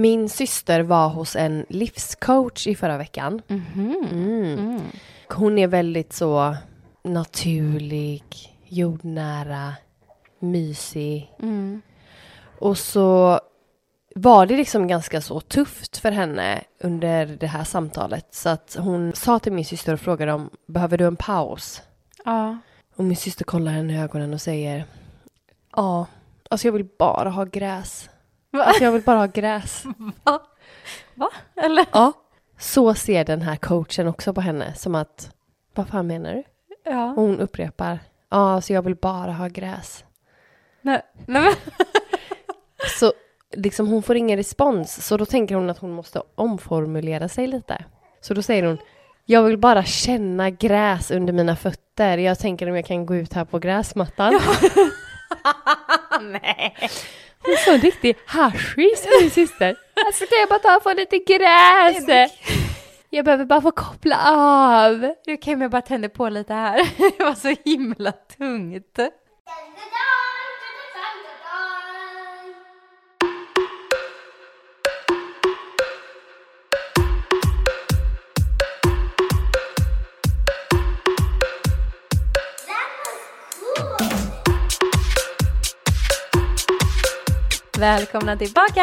Min syster var hos en livscoach i förra veckan. Mhm. Mm. Hon är väldigt så naturlig, jordnära, mysig. Mm. Och så var det liksom ganska så tufft för henne under det här samtalet. Så att hon sa till min syster och frågade om, behöver du en paus? Ja. Och min syster kollar henne i ögonen och säger, ja, alltså jag vill bara ha gräs. Alltså jag vill bara ha gräs. Va? Va? Eller? Ja. Så ser den här coachen också på henne, som att, vad fan menar du? Ja. Och hon upprepar, ja, alltså jag vill bara ha gräs. Nej, nej men. Så liksom hon får ingen respons, så då tänker hon att hon måste omformulera sig lite. Så då säger hon, jag vill bara känna gräs under mina fötter. Jag tänker om jag kan gå ut här på gräsmattan. nej. Hon är så en riktig haschis, min syster. Alltså kan jag bara ta och få lite gräs? Jag behöver bara få koppla av. Du kan jag bara tända på lite här. Det var så himla tungt. Välkomna tillbaka!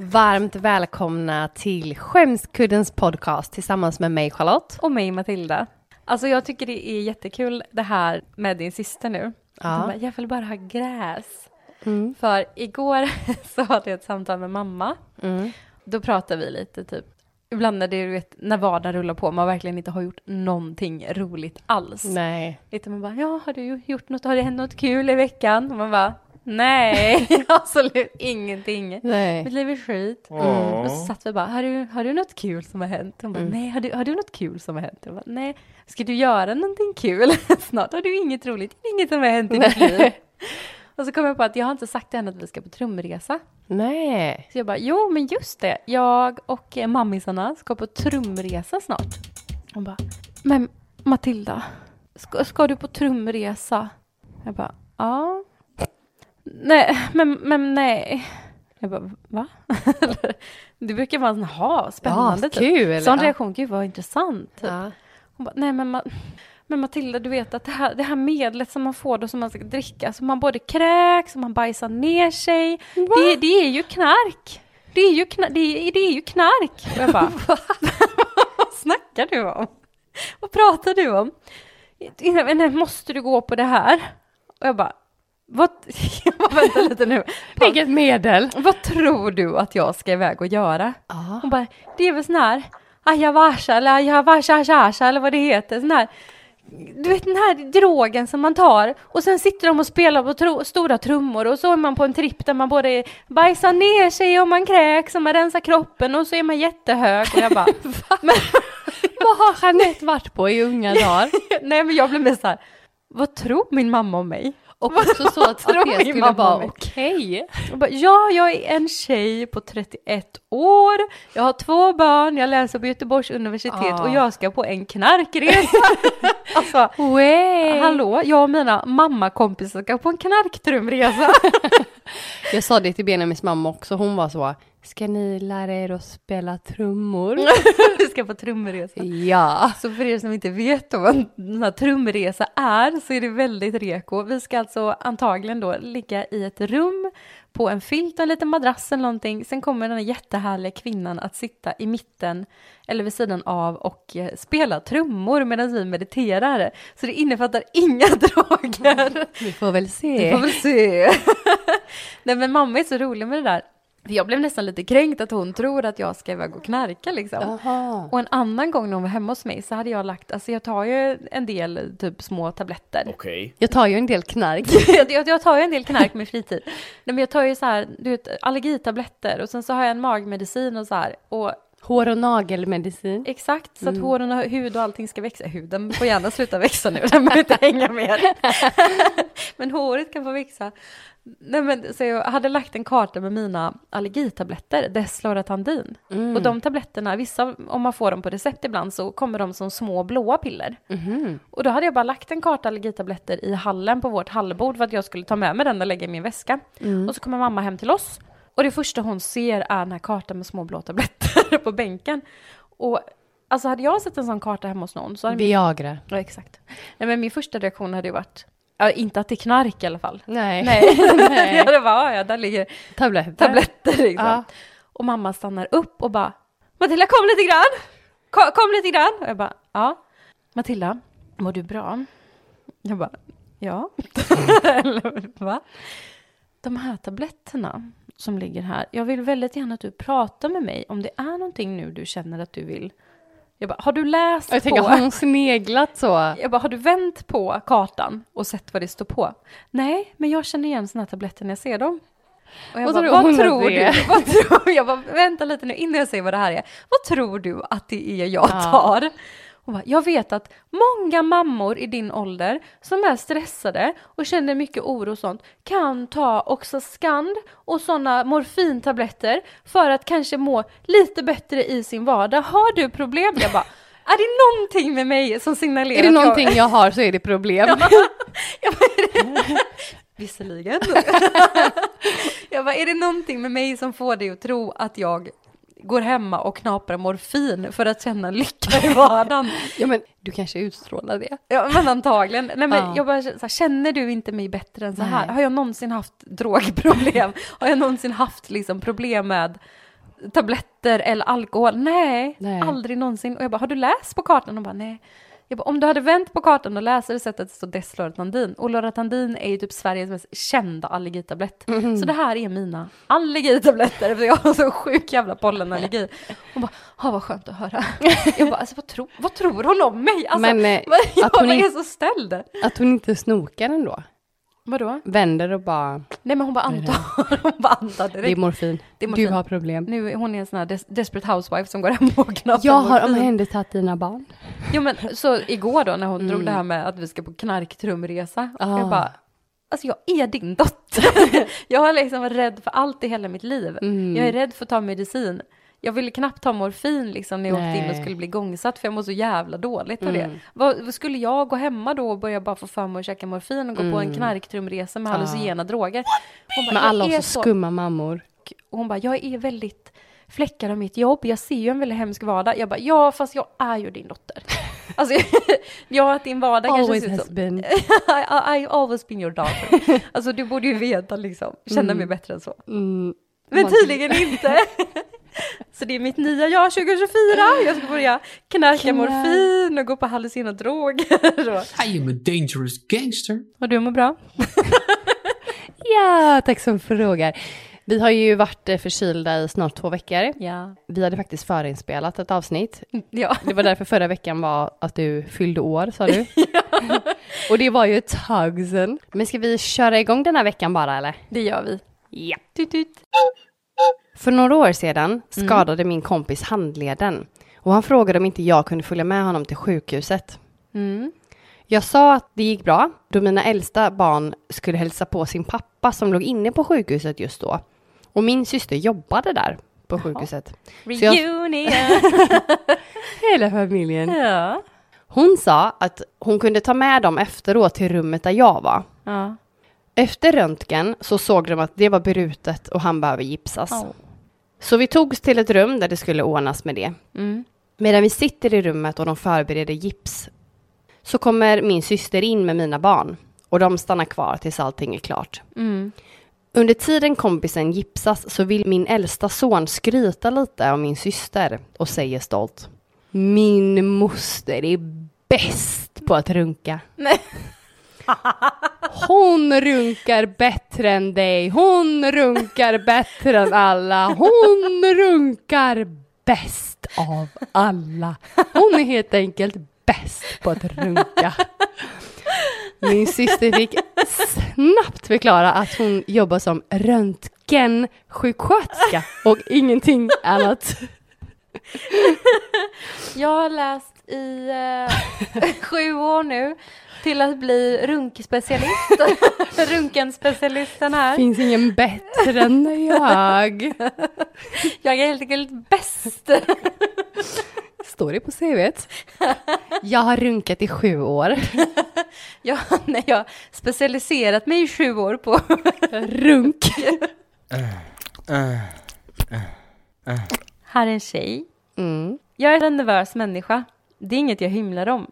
Varmt välkomna till Skämskuddens podcast tillsammans med mig Charlotte. Och mig Matilda. Alltså jag tycker det är jättekul det här med din syster nu. Ja. Bara, jag vill bara ha gräs. Mm. För igår så hade jag ett samtal med mamma. Mm. Då pratar vi lite typ, ibland när det du vet, när vardagen rullar på, man verkligen inte har gjort någonting roligt alls. Nej. Lite man bara, ja har du gjort något, har det hänt något kul i veckan? Och man bara, nej, absolut ingenting. Nej. Mitt liv är skit. Mm. Och så satt vi bara, har du, har du något kul som har hänt? Hon bara, nej, har du, har du något kul som har hänt? Jag bara, nej, ska du göra någonting kul? Snart har du inget roligt, inget som har hänt i ditt liv. Och så kom jag på att jag har inte sagt till henne att vi ska på trumresa. Nej. Så jag bara, jo men just det, jag och eh, mammisarna ska på trumresa snart. Hon bara, men Matilda, ska, ska du på trumresa? Jag bara, ja. Nej, men, men nej. Jag bara, va? det brukar vara en ha, spännande. Ja, typ. kul. Sån Ja. reaktion, gud vad intressant. Typ. Ja. Hon bara, nej men, men Matilda, du vet att det här, det här medlet som man får då som man ska dricka, som man både kräks och man bajsar ner sig, det, det är ju knark. Det är ju, kna, det är, det är ju knark. Och jag bara, vad snackar du om? Vad pratar du om? Nej, måste du gå på det här? Och jag bara, vad, vänta lite nu. Vilket medel. vad tror du att jag ska iväg och göra? Ja. Hon bara, det är väl sån här ayavasha eller ayavasha eller vad det heter, sån här du vet den här drogen som man tar och sen sitter de och spelar på tro- stora trummor och så är man på en tripp där man både bajsar ner sig och man kräks och man rensar kroppen och så är man jättehög och jag bara, Vad har Jeanette varit på i unga dagar? nej men jag blev mest så här, vad tror min mamma om mig? Och också så att, att det skulle vara okej. Bara, ja, jag är en tjej på 31 år, jag har två barn, jag läser på Göteborgs universitet Ah. och jag ska på en knarkresa. alltså, Way. hallå, jag och mina mammakompisar ska på en knarktrumresa. Jag sa det till Benjamins mamma också, hon var så, ska ni lära er att spela trummor? Vi ska på trumresa. ja. Så för er som inte vet då vad en här trumresa är så är det väldigt reko. Vi ska alltså antagligen då ligga i ett rum på en filt och en liten madrass eller någonting. Sen kommer den här jättehärliga kvinnan att sitta i mitten eller vid sidan av och eh, spela trummor medan vi mediterar. Så det innefattar inga droger. Vi får väl Vi se. får väl se. Nej men mamma är så rolig med det där. För jag blev nästan lite kränkt att hon tror att jag ska iväg och knarka liksom. Och en annan gång när hon var hemma hos mig så hade jag lagt, alltså jag tar ju en del typ små tabletter. Okej. Jag tar ju en del knark. jag, jag, jag tar ju en del knark med fritid. Nej men jag tar ju så här, du vet, allergitabletter och sen så har jag en magmedicin och så här. Och Hår och nagelmedicin. exakt, så att håren och hud och allting ska växa. Huden får gärna sluta växa nu, den behöver inte hänga mer. men håret kan få växa. Nej men så jag hade lagt en karta med mina allergitabletter, Desloratandin. Mm. Och de tabletterna, vissa, om man får dem på recept ibland så kommer de som små blåa piller. Mhm. Och då hade jag bara lagt en karta allergitabletter i hallen på vårt hallbord för att jag skulle ta med mig den och lägga i min väska. Och så kommer mamma hem till oss Och det första hon ser är den här kartan med små blå tabletter på bänken. Och alltså hade jag sett en sån karta hemma hos någon så hade min, Viagra. ja, exakt. Nej men min första reaktion hade ju varit, ja, inte att det är knark i alla fall. Nej. Nej, Nej. det var ja, där ligger Tabletter. tabletter liksom. Ja. Och mamma stannar upp och bara Matilda kom lite grann! Kom, kom lite grann! Och jag bara ja. Matilda, mår du bra? Jag bara ja. Eller va? De här tabletterna som ligger här. Jag vill väldigt gärna att du pratar med mig om det är någonting nu du känner att du vill. Jag bara har du läst Jag tänker, på? har hon sneglat så? Jag bara, har du vänt på kartan och sett vad det står på? Nej, men jag känner igen såna här tabletter när jag ser dem. Och jag Vad bara, tror vad tror det du? Vad tror, jag bara, vänta lite nu innan jag säger vad det här är. Vad tror du att det är jag Ja. Hon bara, jag vet att många mammor i din ålder som är stressade och känner mycket oro och sånt kan ta Oxascand och sådana morfintabletter för att kanske må lite bättre i sin vardag. Har du problem? Jag bara, är det någonting med mig som signalerar Är det någonting jag har så är det problem. Jag bara, är det... Visserligen. jag bara, är det någonting med mig som får dig att tro att jag går hemma och knaprar morfin för att känna lycka i vardagen? Ja men du kanske utstrålar det. Ja men antagligen. Nej men Ja. jag bara här, känner du inte mig bättre än så här? Nej. Har jag någonsin haft drogproblem? Har jag någonsin haft liksom problem med tabletter eller alkohol? Nej, Nej. aldrig någonsin. Och jag bara, har du läst på kartan? Och bara, nej. Jag bara, om du hade vänt på kartan och läst hade du sett att det står Desloratandin. Och Loratandin är ju typ Sveriges mest kända allergitablett. Så det här är mina allergitabletter för jag har så sjuk jävla pollenallergi. Hon bara, ha vad skönt att höra. Jag bara, alltså vad, tro, vad tror hon om mig? Alltså, Men, eh, jag att hon är så ställd. Att hon inte snokar ändå. Vadå? Vänder och bara, Nej men hon bara antar, hon bara antar det är direkt. morfin. Det är morfin. Du har problem. Nu hon är en sån här des- desperate housewife som går hem och knappar Jag har omhändertagit dina barn. Jo men så igår då när hon drog Mm. det här med att vi ska på knarktrumresa. Ah. Jag bara, alltså jag är din dotter. jag har liksom varit rädd för allt i hela mitt liv. Mm. Jag är rädd för att ta medicin. Jag ville knappt ta morfin liksom när jag åkte in och Nej. skulle bli gångsatt för jag mår så jävla dåligt av det. Mm. Vad, vad skulle jag gå hemma då och börja bara få för mig att käka morfin och gå på en Mm. knarktrumresa med Ja. hallucinogena droger? Hon bara, Med "Jag alla så skumma mammor. och hon bara, jag är väldigt fläckad av mitt jobb, jag ser ju en väldigt hemsk vardag. Jag bara, ja fast jag är ju din dotter. alltså, ja att din vardag kanske Always ser ut som... been. I, I always been your daughter. alltså du borde ju veta liksom, känna Mm. mig bättre än så. Mm. Men tydligen inte. Så det är mitt nya jag 2024. Jag ska börja knarka Knark. morfin och gå på hallucinogena droger. I am a dangerous gangster. Och du mår bra? Ja, tack som frågar. Vi har ju varit eh, förkylda i snart två veckor. Ja. Vi hade faktiskt förinspelat ett avsnitt. Ja. Det var därför förra veckan var att du fyllde år, sa du. Och det var ju ett tag sedan. Men ska vi köra igång den här veckan bara, eller? Det gör vi. Ja. Tut, tut. För några år sedan skadade min kompis handleden. Och han frågade om inte jag kunde följa med honom till sjukhuset. Mm. Jag sa att det gick bra då mina äldsta barn skulle hälsa på sin pappa som låg inne på sjukhuset just då. Och min syster jobbade där på sjukhuset. Så jag- Reunion! Hela familjen. ja. Hon sa att hon kunde ta med dem efteråt till rummet där jag var. ja. Efter röntgen så såg de att det var brutet och han behöver gipsas. Oh. Så vi togs till ett rum där det skulle ordnas med det. Mm. Medan vi sitter i rummet och de förbereder gips så kommer min syster in med mina barn och de stannar kvar tills allting är klart. Mm. Under tiden kompisen gipsas så vill min äldsta son skryta lite om min syster och säger stolt. Min moster är bäst på att runka. Nej. Hon runkar bättre än dig. Hon runkar bättre än alla. Hon runkar bäst av alla. Hon är helt enkelt bäst på att runka. Min syster fick snabbt förklara att hon jobbar som röntgensjuksköterska och ingenting annat. Jag har läst i eh, sju år nu till att bli runkspecialist. Runkenspecialisten här. Finns ingen bättre än jag. Jag är helt enkelt bäst. Står det på CVt? Jag har runkat i sju år. Jag, när jag specialiserat mig i sju år på Runk. Här är en tjej. Mm. Jag är en nervös människa. Det är inget jag hymlar om.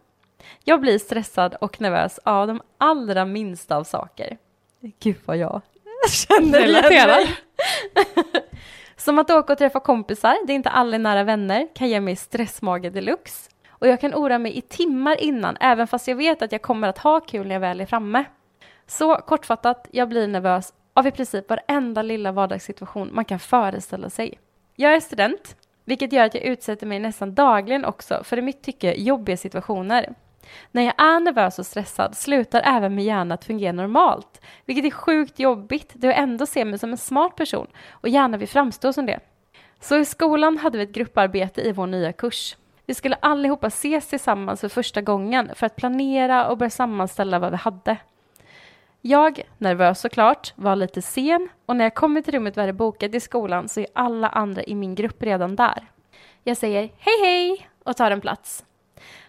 Jag blir stressad och nervös av de allra minsta av saker. Gud vad jag känner igen mig. Som att åka och träffa kompisar, det är inte alla nära vänner, kan ge mig stressmage deluxe. Och jag kan oroa mig i timmar innan, även fast jag vet att jag kommer att ha kul när jag väl är framme. Så kortfattat, jag blir nervös av i princip varenda lilla vardagssituation man kan föreställa sig. Jag är student, vilket gör att jag utsätter mig nästan dagligen också för i mitt tycke jobbiga situationer. När jag är nervös och stressad slutar även min hjärna att fungera normalt, vilket är sjukt jobbigt då jag ändå ser mig som en smart person och gärna vill framstå som det. Så i skolan hade vi ett grupparbete i vår nya kurs. Vi skulle allihopa ses tillsammans för första gången för att planera och börja sammanställa vad vi hade. Jag, nervös såklart, var lite sen och när jag kommer till rummet vi hade bokat i skolan så är alla andra i min grupp redan där. Jag säger hej hej och tar en plats.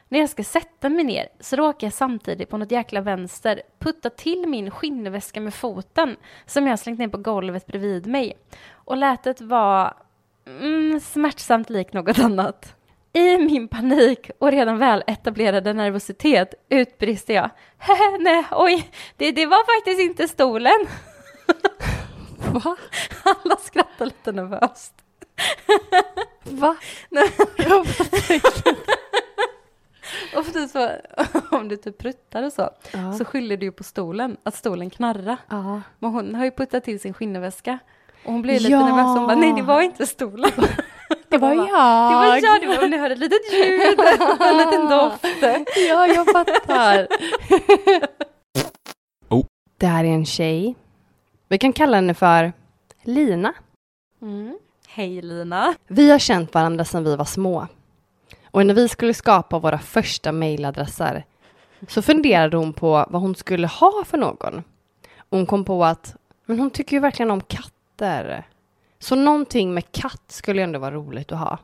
När jag ska sätta mig ner så råkar jag samtidigt på något jäkla vänster putta till min skinnväska med foten som jag slängt ner på golvet bredvid mig. Och lätet var mm, smärtsamt lik något annat. I min panik och redan väl etablerade nervositet utbrister jag. "Hehe, Nej, oj, det, det var faktiskt inte stolen. Va? Alla skrattar lite nervöst. Va? Nej. Och precis så, om du typ pruttar och så, Ja. så skyller du ju på stolen, att stolen knarrar. Ja. Men hon har ju puttat till sin skinnväska. Och hon blir lite Ja. nervös. Hon bara, nej det var inte stolen. Det var jag. Det var jag, det var, ni hörde ett litet ljud, en liten doft. Ja, jag fattar. Oh. Det här är en tjej. Vi kan kalla henne för Lina. Mm. Hej Lina. Vi har känt varandra sedan vi var små. Och när vi skulle skapa våra första mejladresser så funderade hon på vad hon skulle ha för någon. Och hon kom på att men hon tycker ju verkligen om katter. Så någonting med katt skulle ändå vara roligt att ha.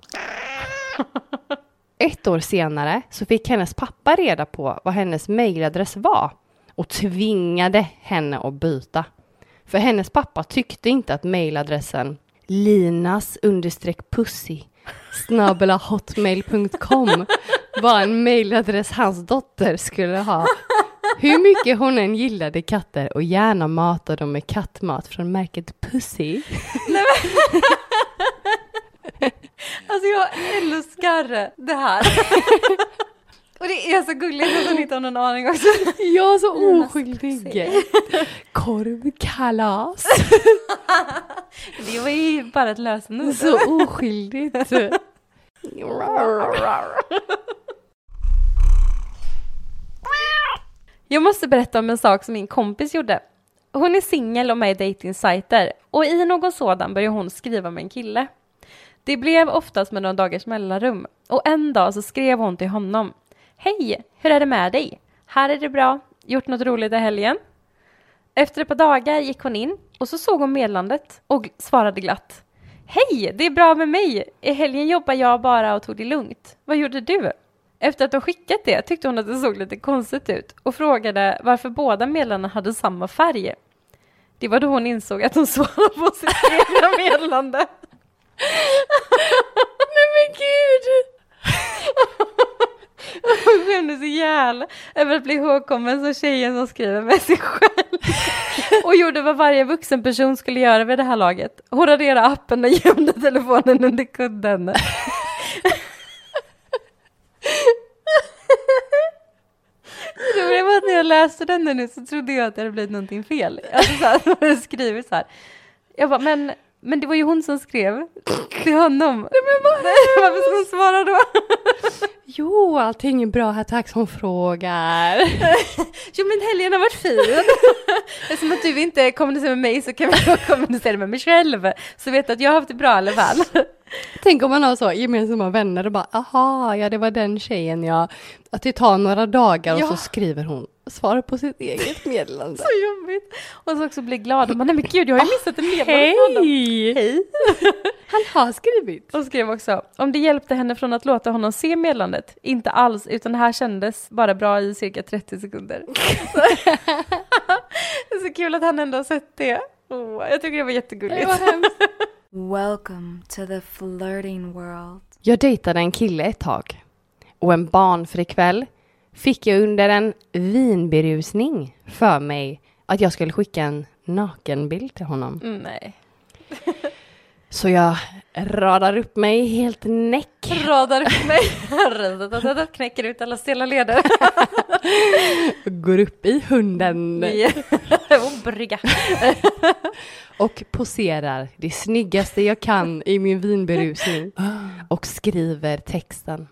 Ett år senare så fick hennes pappa reda på vad hennes mejladress var och tvingade henne att byta. För hennes pappa tyckte inte att mejladressen linas understreck pussy snabela hotmail.com var en mejladress hans dotter skulle ha. Hur mycket hon än gillade katter och gärna matade dem med kattmat från märket Pussy. Alltså jag älskar det här. Och det är så gulligt att hon inte har någon aning också. Jag så Linas oskyldig. Korvkalas. Det var ju bara ett lösenord. Så oskyldigt. Jag måste berätta om en sak som min kompis gjorde. Hon är singel och med i dejtingsajter och i någon sådan började hon skriva med en kille. Det blev oftast med några dagars mellanrum och en dag så skrev hon till honom. Hej, hur är det med dig? Här är det bra. Gjort något roligt i helgen? Efter ett par dagar gick hon in och så såg hon meddelandet och svarade glatt. Hej, det är bra med mig. I helgen jobbar jag bara och tog det lugnt. Vad gjorde du? Efter att ha skickat det tyckte hon att det såg lite konstigt ut och frågade varför båda medlarna hade samma färg. Det var då hon insåg att hon svarade på sitt egna meddelande. Nej men gud! Hon skämdes ihjäl över att bli ihågkommen som tjejen som skriver med sig själv. Och gjorde vad varje vuxen person skulle göra vid det här laget. Hon raderade appen och gömde telefonen under kudden. Det roliga var att när jag läste den nu så trodde jag att det hade blivit någonting fel. Alltså så här, hon hade skrivit så här. Jag bara, men, men det var ju hon som skrev till honom. Nej, men Varför ska hon svara då? Jo, allting är bra här, tack som frågar. Jo men helgen har varit fin. Eftersom att du inte kommunicerar med mig så kan vi då kommunicera med mig själv. Så vet du att jag har haft det bra i alla fall. Tänk om man har så gemensamma vänner och bara, aha, ja det var den tjejen jag... Att det tar några dagar och Ja. så skriver hon, svarar på sitt eget meddelande. Så jobbigt. Och så också bli glad och bara, nej men gud jag har ju missat en meddelande. Hej! Hej! Han har skrivit. Och skrev också, om det hjälpte henne från att låta honom se meddelandet, inte alls, utan det här kändes bara bra i cirka 30 sekunder. det är så kul att han ändå har sett det. Åh, jag tycker det var jättegulligt. Det var hemskt. Welcome to the flirting world. Jag dejtade en kille ett tag. Och en barnfri kväll fick jag under en vinberusning för mig att jag skulle skicka en nakenbild till honom. Mm, nej. Så jag radar upp mig helt näck. Radar upp mig. Knäcker ut alla stela leder. Går upp i hunden brygga. och poserar det snyggaste jag kan i min vinberusning. Och skriver texten.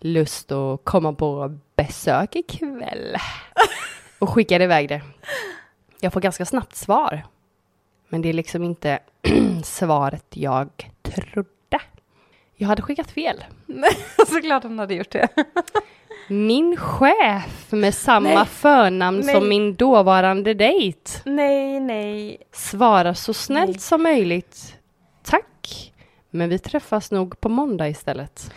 Lust att komma på besök ikväll. Och skickar iväg det. Jag får ganska snabbt svar. Men det är liksom inte svaret jag trodde. Jag hade skickat fel. Såklart hon hade gjort det. Min chef med samma Nej. förnamn Nej. som min dåvarande dejt Nej, nej. svarar så snällt Nej. som möjligt. Tack, men vi träffas nog på måndag istället.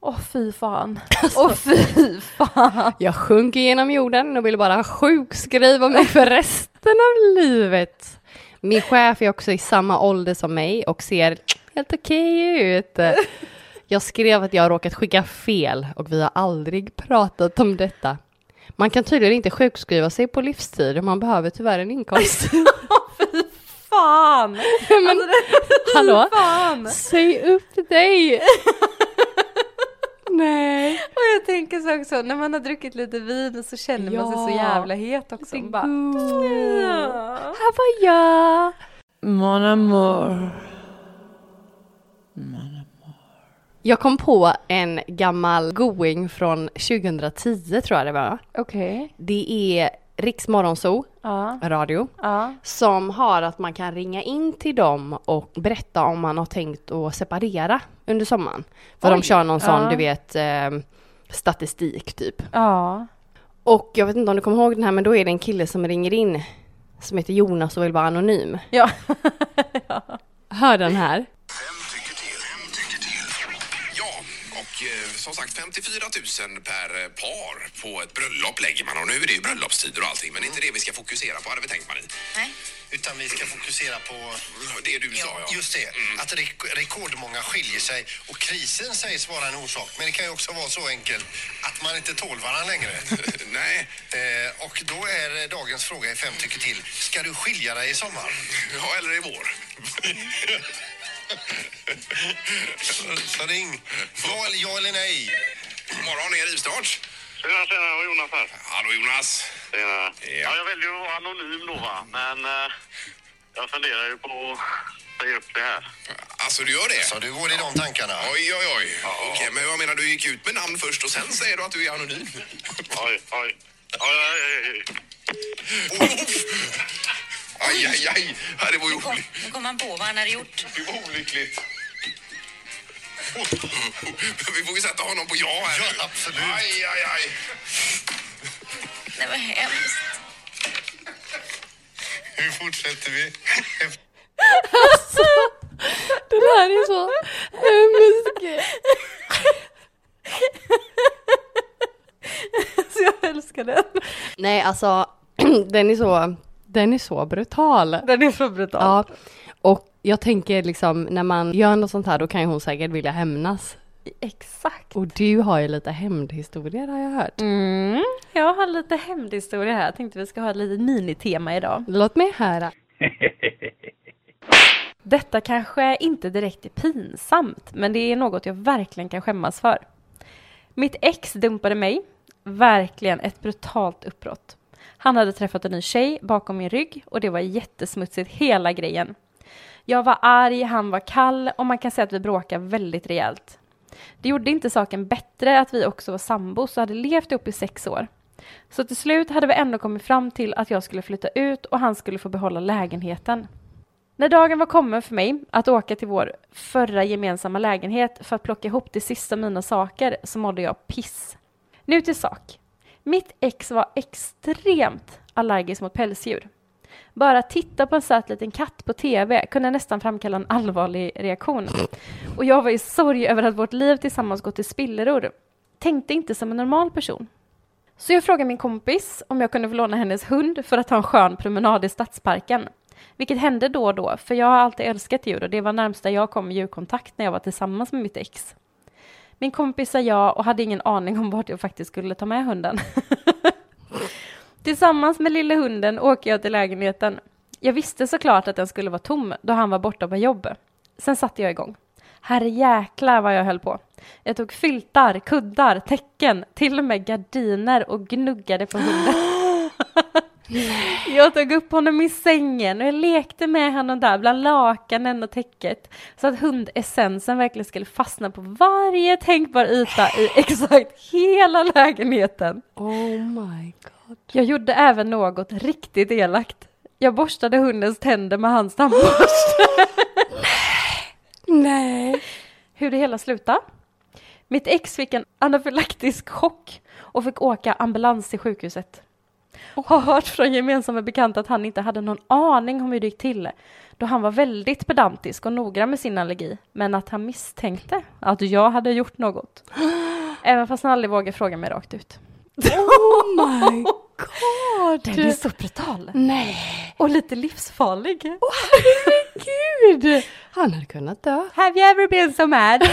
Åh fy fan. Åh fy fan. Jag sjunker genom jorden och vill bara sjukskriva mig för resten av livet. Min chef är också i samma ålder som mig och ser helt okej ut. Jag skrev att jag har råkat skicka fel och vi har aldrig pratat om detta. Man kan tydligen inte sjukskriva sig på livstid och man behöver tyvärr en inkomst. Fan. Men Alltså, det- hallå? Fan. Säg upp dig! Nej. Och jag tänker så också, när man har druckit lite vin så känner man sig så Ja. jävla het också. Det är Bara, ja. Här var jag! Mon amour. Jag kom på en gammal going från 2010 tror jag det var. Okej. Det är Riks Morgonzoo, Ja. radio, Ja. som har att man kan ringa in till dem och berätta om man har tänkt att separera under sommaren. För de Oj. kör någon sån, Ja. du vet, eh, statistik typ. Ja. Och jag vet inte om du kommer ihåg den här, men då är det en kille som ringer in som heter Jonas och vill vara anonym. Ja. Hör den här. Som sagt 54 000 per eh, par på ett bröllop lägger man och nu är det ju bröllopstider och allting men det är inte det vi ska fokusera på hade vi tänkt Marie. Nej. Utan vi ska fokusera på Det du sa ja. just det, att rek- rekordmånga skiljer sig och krisen sägs vara en orsak. Men det kan ju också vara så enkelt att man inte tål varandra längre. Nej, eh, och då är dagens fråga i Fem tycker till. Ska du skilja dig i sommar? ja eller i vår. Så ring. Ja eller, ja eller nej? God morgon, är rivstart. Tjena, tjena, det var Jonas här. Hallå Jonas. Tjena. Ja. Ja, jag väljer att vara anonym då va, men eh, jag funderar ju på att säga upp det här. Alltså du gör det? Så du går i de tankarna? Oj, oj, oj. Okej, men jag menar du gick ut med namn först och sen säger du att du är anonym. Oj, oj. Oj, oj, oj, oj. Aj, aj, aj. Ja, det var ju Nu kom, olyckligt. nu kom han på vad han hade gjort. Det var olyckligt. Vi får ju sätta honom på ja här. Ja, absolut. Aj, aj, aj. Det var hemskt. Hur fortsätter vi? Det här är så hemskt. Så jag älskar den. Nej, alltså den är så, den är så brutal. Den är så brutal. Ja, och jag tänker liksom när man gör något sånt här då kan ju hon säkert vilja hämnas. Exakt. Och du har ju lite hämndhistorier har jag hört. Mm. Jag har lite hämndhistoria här. Jag tänkte vi ska ha ett litet minitema idag. Låt mig höra. Detta kanske inte direkt är pinsamt, men det är något jag verkligen kan skämmas för. Mitt ex dumpade mig. Verkligen ett brutalt uppbrott. Han hade träffat en ny tjej bakom min rygg och det var jättesmutsigt hela grejen. Jag var arg, han var kall och man kan säga att vi bråkade väldigt rejält. Det gjorde inte saken bättre att vi också var sambos och hade levt ihop i sex år. Så till slut hade vi ändå kommit fram till att jag skulle flytta ut och han skulle få behålla lägenheten. När dagen var kommen för mig att åka till vår förra gemensamma lägenhet för att plocka ihop det sista av mina saker så mådde jag piss. Nu till sak. Mitt ex var extremt allergisk mot pälsdjur. Bara titta på en söt liten katt på TV kunde nästan framkalla en allvarlig reaktion. Och jag var i sorg över att vårt liv tillsammans gått till spillror. Tänkte inte som en normal person. Så jag frågade min kompis om jag kunde få låna hennes hund för att ta en skön promenad i stadsparken. Vilket hände då och då, för jag har alltid älskat djur och det var närmsta jag kom djurkontakt när jag var tillsammans med mitt ex. Min kompis sa ja och hade ingen aning om vart jag faktiskt skulle ta med hunden. Tillsammans med lille hunden åker jag till lägenheten. Jag visste såklart att den skulle vara tom då han var borta på jobb. Sen satte jag igång. Herre jäklar vad jag höll på. Jag tog filtar, kuddar, täcken, till och med gardiner och gnuggade på hunden. Jag tog upp honom i sängen och jag lekte med honom där bland lakanen och täcket så att hundessensen verkligen skulle fastna på varje tänkbar yta i exakt hela lägenheten. Oh my god. Jag gjorde även något riktigt elakt. Jag borstade hundens tänder med hans tandborste. Nej. Hur det hela slutade? Mitt ex fick en anafylaktisk chock och fick åka ambulans till sjukhuset. Har hört från gemensamma bekanta att han inte hade någon aning om hur det gick till då han var väldigt pedantisk och noggrann med sin allergi men att han misstänkte att jag hade gjort något. Även fast han aldrig vågade fråga mig rakt ut. Oh my god. Den är så brutal. Nej. Och lite livsfarlig. Gud. Han hade kunnat dö. Have you ever been so mad?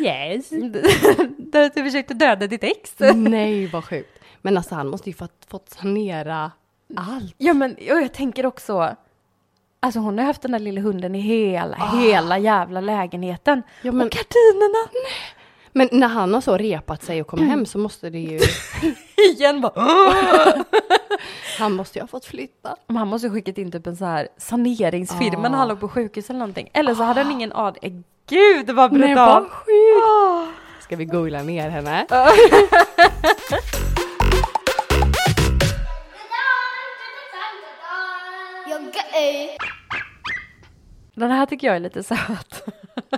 Yes. Där att du försökte döda ditt ex? Nej vad sjukt. Men alltså han måste ju fått, fått sanera allt. Ja men och jag tänker också, alltså hon har haft den där lilla hunden i hela, hela jävla lägenheten. Ja, men, Och gardinerna! men när han har så repat sig och kommer hem så måste det ju... Igen bara. Han måste ju ha fått flytta. Men han måste ha skickat in typ en så här saneringsfirma Ah. när han låg på sjukhus eller någonting. Eller så hade han ingen aning. Gud vad brutalt! vad sjukt. Ska vi googla ner henne? Den här tycker jag är lite söt.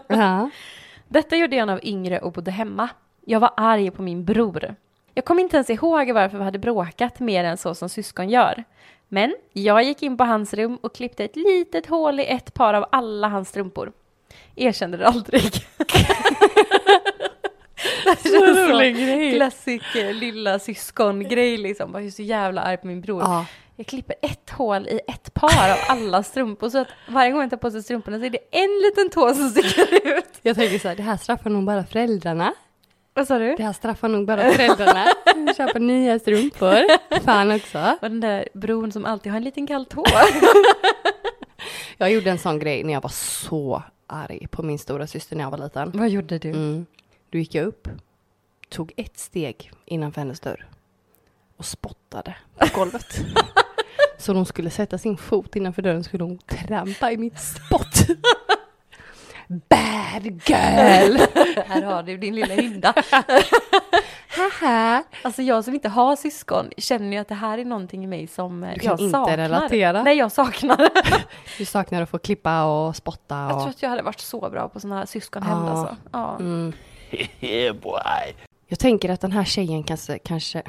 Ja. Detta gjorde jag när jag var yngre och bodde hemma. Jag var arg på min bror. Jag kommer inte ens ihåg varför vi hade bråkat mer än så som syskon gör. Men jag gick in på hans rum och klippte ett litet hål i ett par av alla hans strumpor. Erkände det aldrig. det känns rolig som grej. Klassisk eh, lilla syskongrej liksom. Jag är så jävla arg på min bror. ja. Jag klipper ett hål i ett par av alla strumpor så att varje gång jag tar på sig strumporna så är det en liten tå som sticker ut. Jag tänker så här, det här straffar nog bara föräldrarna. Vad sa du? Det här straffar nog bara föräldrarna. Köpa nya strumpor. Fan också. Och den där bron som alltid har en liten kall tå. Jag gjorde en sån grej när jag var så arg på min stora syster när jag var liten. Vad gjorde du? Mm. Då gick jag upp, tog ett steg innanför hennes dörr och spottade på golvet. Så hon skulle sätta sin fot innanför dörren skulle hon trampa i mitt spott. Bad girl! Här har du din lilla hynda. Haha. Alltså jag som inte har syskon känner ju att det här är någonting i mig som eh, Du kan jag inte saknar. relatera. Nej, jag saknar. Du saknar att få klippa och spotta Jag och... tror att jag hade varit så bra på sådana här syskonhem Ja. alltså. Ja. Mm. Jag tänker att den här tjejen kanske, kanske,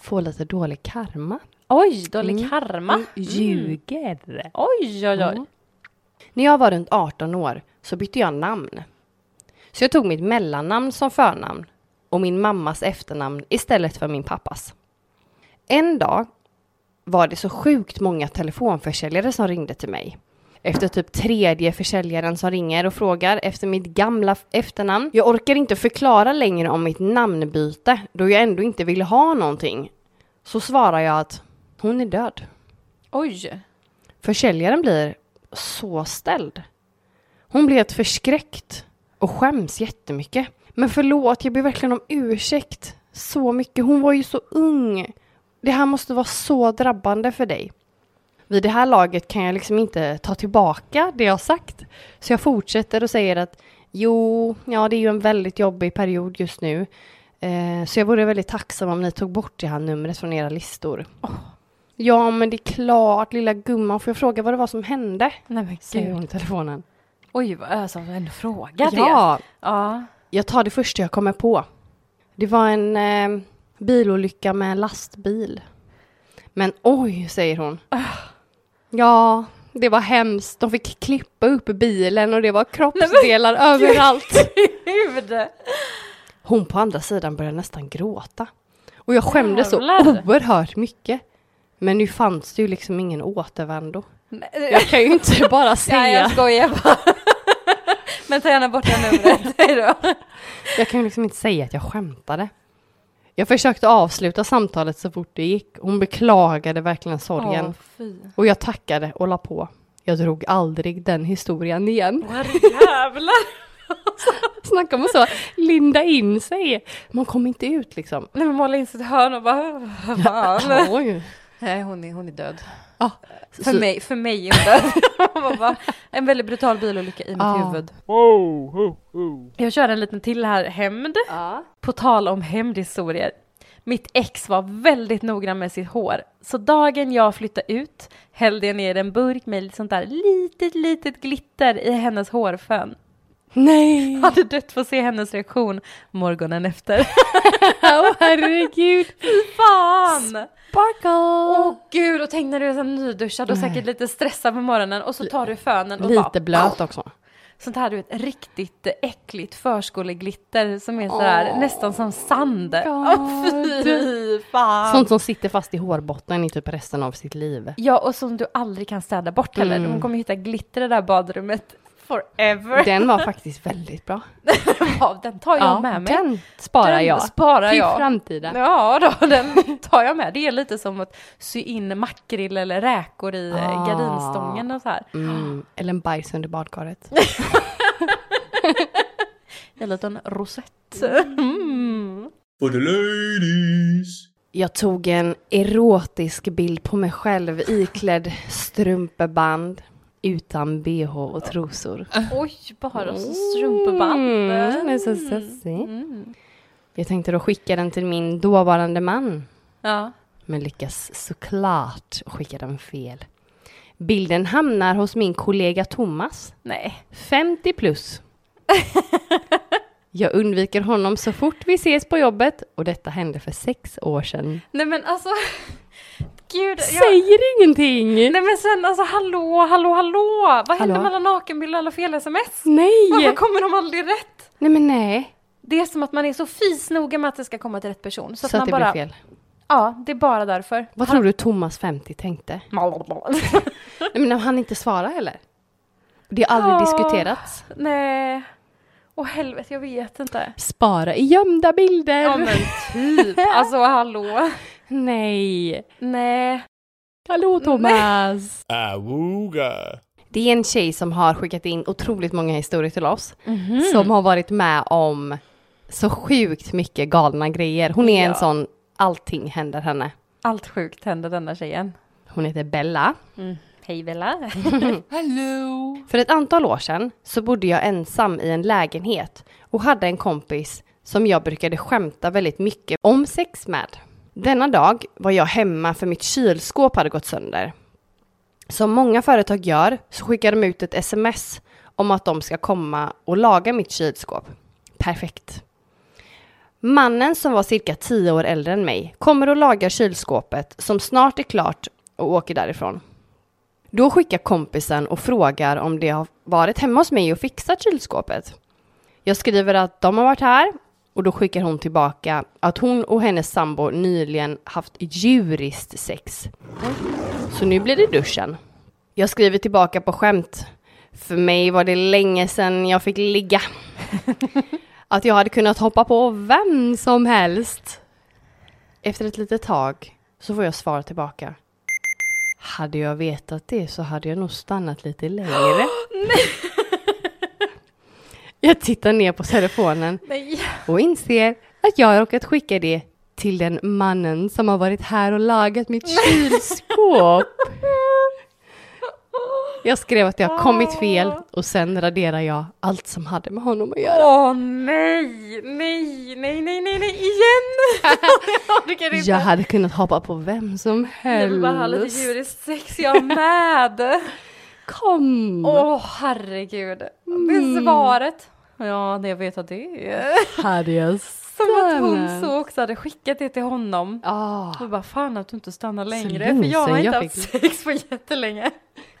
får lite dålig karma. Oj, dålig Mm. karma. Mm, Ljuger. Oj, oj, oj. Mm. När jag var runt 18 år så bytte jag namn. Så jag tog mitt mellannamn som förnamn och min mammas efternamn istället för min pappas. En dag var det så sjukt många telefonförsäljare som ringde till mig. Efter typ tredje försäljaren som ringer och frågar efter mitt gamla efternamn. Jag orkar inte förklara längre om mitt namnbyte då jag ändå inte vill ha någonting. Så svarar jag att hon är död. Oj. Försäljaren blir så ställd. Hon blir helt förskräckt och skäms jättemycket. Men förlåt, jag ber verkligen om ursäkt så mycket. Hon var ju så ung. Det här måste vara så drabbande för dig. Vid det här laget kan jag liksom inte ta tillbaka det jag sagt. Så jag fortsätter och säger att jo, ja det är ju en väldigt jobbig period just nu. Eh, så jag vore väldigt tacksam om ni tog bort det här numret från era listor. Ja, men det är klart, lilla gumman. Får jag fråga vad det var som hände? Nej men Säger hon i telefonen. Oj, vad alltså ändå fråga det. Ja, Ja. jag tar det första jag kommer på. Det var en eh, bilolycka med en lastbil. Men oj, säger hon. Ja, det var hemskt. De fick klippa upp bilen och det var kroppsdelar överallt. Gud. Hon på andra sidan började nästan gråta. Och jag skämdes så oerhört mycket. Men nu fanns det ju liksom ingen återvändo. Nej, Jag kan ju inte bara Ja, säga, jag skojar bara. Men ta gärna bort det numret. Hej då. jag kan ju liksom inte säga att jag skämtade. Jag försökte avsluta samtalet så fort det gick. Hon beklagade verkligen sorgen. Åh. Och jag tackade och la på. Jag drog aldrig den historien igen. Jävlar. Snacka om att så linda in sig. Man kommer inte ut liksom. Nej men måla in sitt hörn och bara, fan. Oj. Nej hon är, hon är död. Ja. För Så- mig, för mig är hon död. Bara, en väldigt brutal bilolycka i mitt Ja. huvud. Jag kör en liten till här, hämnd. På tal om hämndhistorier. Mitt ex var väldigt noggrann med sitt hår. Så dagen jag flyttade ut hällde jag ner en burk med sånt där litet, litet glitter i hennes hårfön. Nej! Hade dött för att se hennes reaktion morgonen efter. Åh herregud! Fan! Sparkle! Åh gud, och tänk när du är så nyduschad och säkert lite stressad på morgonen och så tar du fönen och Lite bara, blöt också. Sånt här du vet, riktigt äckligt förskoleglitter som är sådär nästan som sand. Åh fy fan! Sånt som sitter fast i hårbotten i typ resten av sitt liv. Ja, och som du aldrig kan städa bort heller. Mm. Hon kommer hitta glitter i det där badrummet forever. Den var faktiskt väldigt bra. Ja, den tar jag med mig. Den sparar Den jag. sparar till jag. framtiden. Ja, då, den tar jag med. Det är lite som att sy in makrill eller räkor i eh, Ah. gardinstången och så här. Mm. Eller en bajs under badkaret. En liten rosett. Mm. For the ladies. Jag tog en erotisk bild på mig själv iklädd strumpeband utan bh och trosor. Oj, bara så strumpeband. Mm, det är så sexig. Mm. Jag tänkte då skicka den till min dåvarande man. Ja. Men lyckas såklart skicka den fel. Bilden hamnar hos min kollega Thomas, Nej. 50 plus. Jag undviker honom så fort vi ses på jobbet och detta hände för sex år sedan. Nej men alltså. Gud. Jag... Säger ingenting! Nej men sen alltså hallå, hallå, hallå. Vad händer Hallå? med alla nakenbilder och alla fel sms? Nej! Varför kommer de aldrig rätt? Nej men nej. Det är som att man är så fisnoga med att det ska komma till rätt person. Så, Så, att att man det bara, blir fel. ja det är bara därför. Vad tror du Thomas 50 tänkte? Nej, men han inte svarar heller. Det har aldrig Ja. diskuterats. Nej. Åh helvete, jag vet inte. Spara i gömda bilder! Ja men typ. Alltså hallå. Nej! Nej. Hallå Thomas! Det är en tjej som har skickat in otroligt många historier till oss. Som har varit med om så sjukt mycket galna grejer. Hon är en Ja. sån, allting händer henne. Allt sjukt händer denna tjejen. Hon heter Bella. Hej Bella. Hello. För ett antal år sedan så bodde jag ensam i en lägenhet och hade en kompis som jag brukade skämta väldigt mycket om sex med. Denna dag var jag hemma för mitt kylskåp hade gått sönder. Som många företag gör så skickar de ut ett sms om att de ska komma och laga mitt kylskåp. Perfekt. Mannen som var cirka 10 år äldre än mig kommer och lagar kylskåpet som snart är klart och åker därifrån. Då skickar kompisen och frågar om det har varit hemma hos mig och fixat kylskåpet. Jag skriver att de har varit här och då skickar hon tillbaka att hon och hennes sambo nyligen haft djuriskt sex. Så nu blir det duschen. Jag skriver tillbaka på skämt. För mig var det länge sedan jag fick ligga. Att jag hade kunnat hoppa på vem som helst. Efter ett litet tag så får jag svar tillbaka. Hade jag vetat det så hade jag nog stannat lite längre. jag tittar ner på telefonen Nej. och inser att jag har råkat skicka det till den mannen som har varit här och lagat mitt kylskåp. Jag skrev att jag har kommit fel och sen raderar jag allt som hade med honom att göra. Åh nej, nej, nej, nej, nej, nej, igen! jag hade kunnat hoppa på vem som Jag vill bara ha lite helst. djuriskt sex, jag med! Kom! Åh herregud. Det är svaret. Ja, det jag vet att det är. Som att hon så också hade skickat det till honom. Ah, Och bara fan att du inte stannar längre. För jag har inte jag haft fick- sex på jättelänge.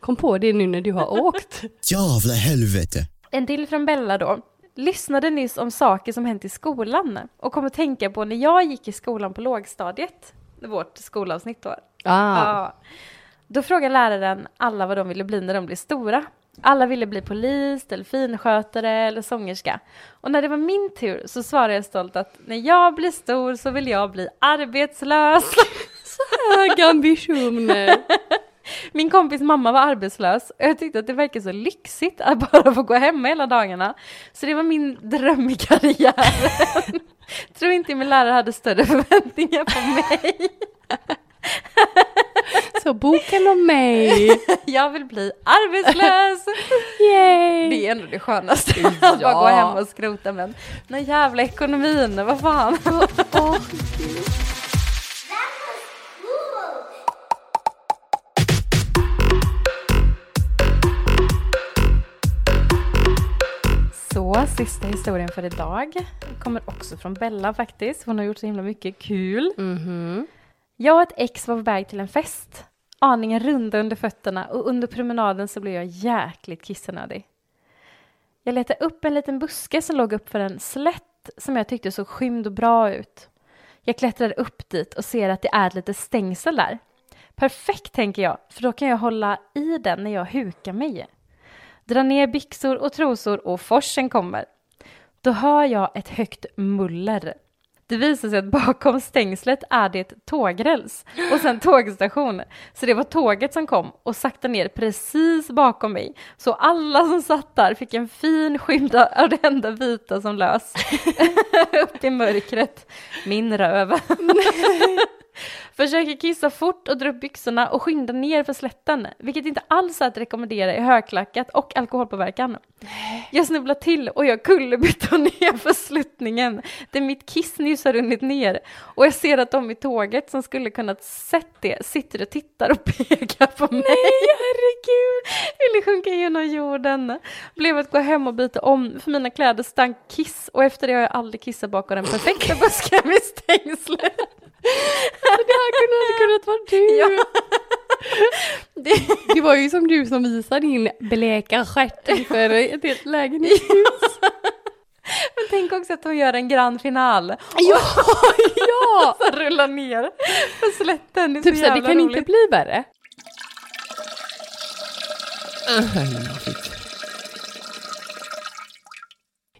kom på det nu när du har åkt. Jävla helvete. En till från Bella då. Lyssnade nyss om saker som hänt i skolan och kom att tänka på när jag gick i skolan på lågstadiet. Vårt skolavsnitt då. Ah. Ja. Då frågade läraren alla vad de ville bli när de blev stora. Alla ville bli polis, delfinskötare eller sångerska. Och när det var min tur så svarade jag stolt att när jag blir stor så vill jag bli arbetslös. Höga ambitioner. Min kompis mamma var arbetslös och jag tyckte att det verkade så lyxigt att bara få gå hemma hela dagarna. Så det var min dröm i karriären. Tror inte min lärare hade större förväntningar på mig. Så boken om mig. Jag vill bli arbetslös! Yay. Det är ändå det skönaste, att bara gå hem och skrota men den jävla ekonomin, vad fan. Så, sista historien för idag kommer också från Bella faktiskt. Hon har gjort så himla mycket kul. Mhm. Jag och ett ex var på väg till en fest. Aningen runda under fötterna och under promenaden så blev jag jäkligt kissnödig. Jag letade upp en liten buske som låg upp för en slätt som jag tyckte såg skymd och bra ut. Jag klättrade upp dit och ser att det är lite stängsel där. Perfekt tänker jag, för då kan jag hålla i den när jag hukar mig. Dra ner byxor och trosor och forsen kommer. Då hör jag ett högt muller. Det visade sig att bakom stängslet är det ett tågräls och sen tågstation. Så det var tåget som kom och sakta ner precis bakom mig. Så alla som satt där fick en fin skymda av det enda vita som lös. Upp i mörkret. Min röv. Försöker kissa fort och dra upp byxorna och skynda ner för slätten, vilket inte alls är att rekommendera i högklackat och alkoholpåverkan. Jag snubblar till och jag kullerbyttar ner för sluttningen där mitt kiss nyss har runnit ner och jag ser att de i tåget som skulle kunnat sett det sitter och tittar och pekar på mig. Nej, herregud! Ville sjunka genom jorden. Blev att gå hem och byta om för mina kläder stank kiss och efter det har jag aldrig kissat bakom den perfekta busken vid stängslet. Det här kunde hade kunnat vara du. Ja. Det var ju som du som visade din bleka stjärt för ett helt lägenhetshus. Men tänk också att hon gör en grand final. Ja, ja! Så rullar ner för slätten. Det är Typ så såhär, det jävla kan roligt. inte bli värre.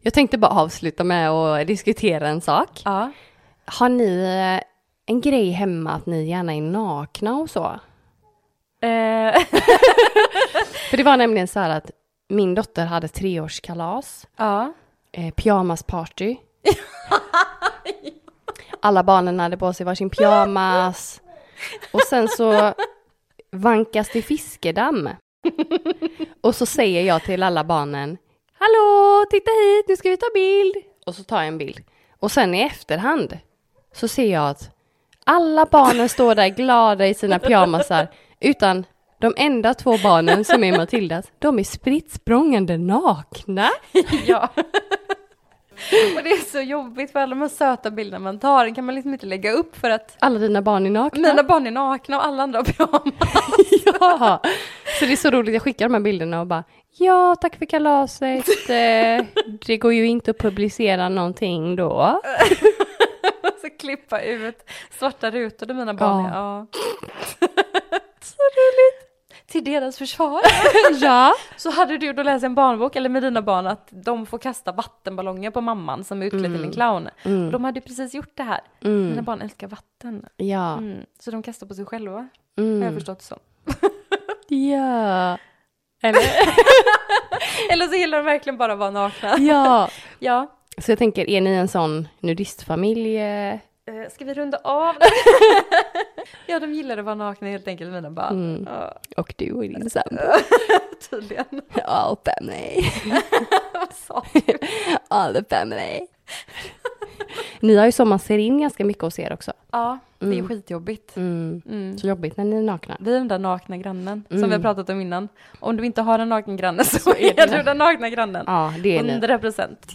Jag tänkte bara avsluta med att diskutera en sak. Ja. Har ni eh, en grej hemma att ni gärna är nakna och så? Eh, För det var nämligen så här att min dotter hade treårskalas, ja. eh, pyjamasparty. Alla barnen hade på sig varsin pyjamas. Och sen så vankas det fiskedamm. Och så säger jag till alla barnen, Hallå, titta hit, nu ska vi ta bild. Och så tar jag en bild. Och sen i efterhand så ser jag att alla barnen står där glada i sina pyjamasar, utan de enda två barnen som är Matildas, de är spritt språngande nakna. ja. Och det är så jobbigt för alla de här söta bilderna man tar, den kan man liksom inte lägga upp för att Alla dina barn är nakna. mina barn är nakna och alla andra har pyjamas. Ja, så det är så roligt. Jag skickar de här bilderna och bara ja, tack för kalaset. Eh, Det går ju inte att publicera någonting då. Och så klippa ut svarta rutor där mina barn Ja. är. Ja. så roligt. Till deras försvar Ja. så hade du då läst en barnbok eller med dina barn att de får kasta vattenballonger på mamman som är utklädd till en clown. Och de hade precis gjort det här. Mina barn älskar vatten. Ja. Mm. Så de kastar på sig själva. Har jag Mm. förstått det som. Ja. Eller? Eller så gillar de verkligen bara att vara nakna. Ja. Ja. Så jag tänker, är ni en sån nudistfamilj? eh? Ska vi runda av? ja, de gillar att vara nakna helt enkelt, mina barn. Mm. Ja, Och du och din sambo? tydligen. All family. Vad sa du? All family. Ni har ju sommarserin ganska mycket hos er också. Ja, det är Mm. skitjobbigt. Mm. Mm. Så jobbigt när ni är nakna. Vi är den där nakna grannen som vi har pratat om innan. Om du inte har en naken granne så, Så är du den. nakna grannen. Ja, det är ni. 100 procent.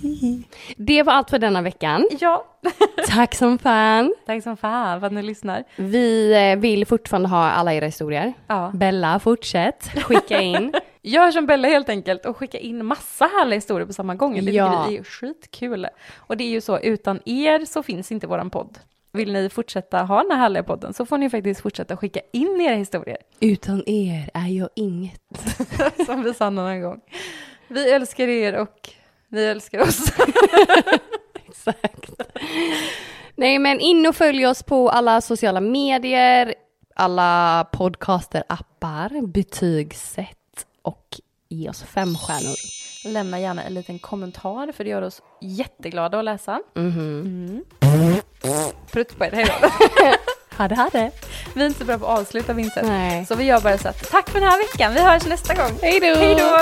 Det var allt för denna veckan. Ja, Tack som fan. tack som fan för att ni lyssnar. Vi eh, vill fortfarande ha alla era historier. Ja. Bella, fortsätt skicka in. Gör som Bella helt enkelt och skicka in massa härliga historier på samma gång. Det Ja. tycker vi är skitkul. Och det är ju så, utan er så finns inte våran podd. Vill ni fortsätta ha den här härliga podden så får ni faktiskt fortsätta skicka in era historier. Utan er är jag inget. Som vi sa någon gång. Vi älskar er och ni älskar oss. Exakt. Nej men in och följ oss på alla sociala medier, alla podcaster, appar, betygsätt och ge oss fem stjärnor. Lämna gärna en liten kommentar för det gör oss jätteglada att läsa. Mhm. Prutt på er, hejdå. ha det. Vi är inte så bra på att avsluta Vincent. Nej. Så vi gör bara så att tack för den här veckan. Vi hörs nästa gång. Hejdå. Hejdå.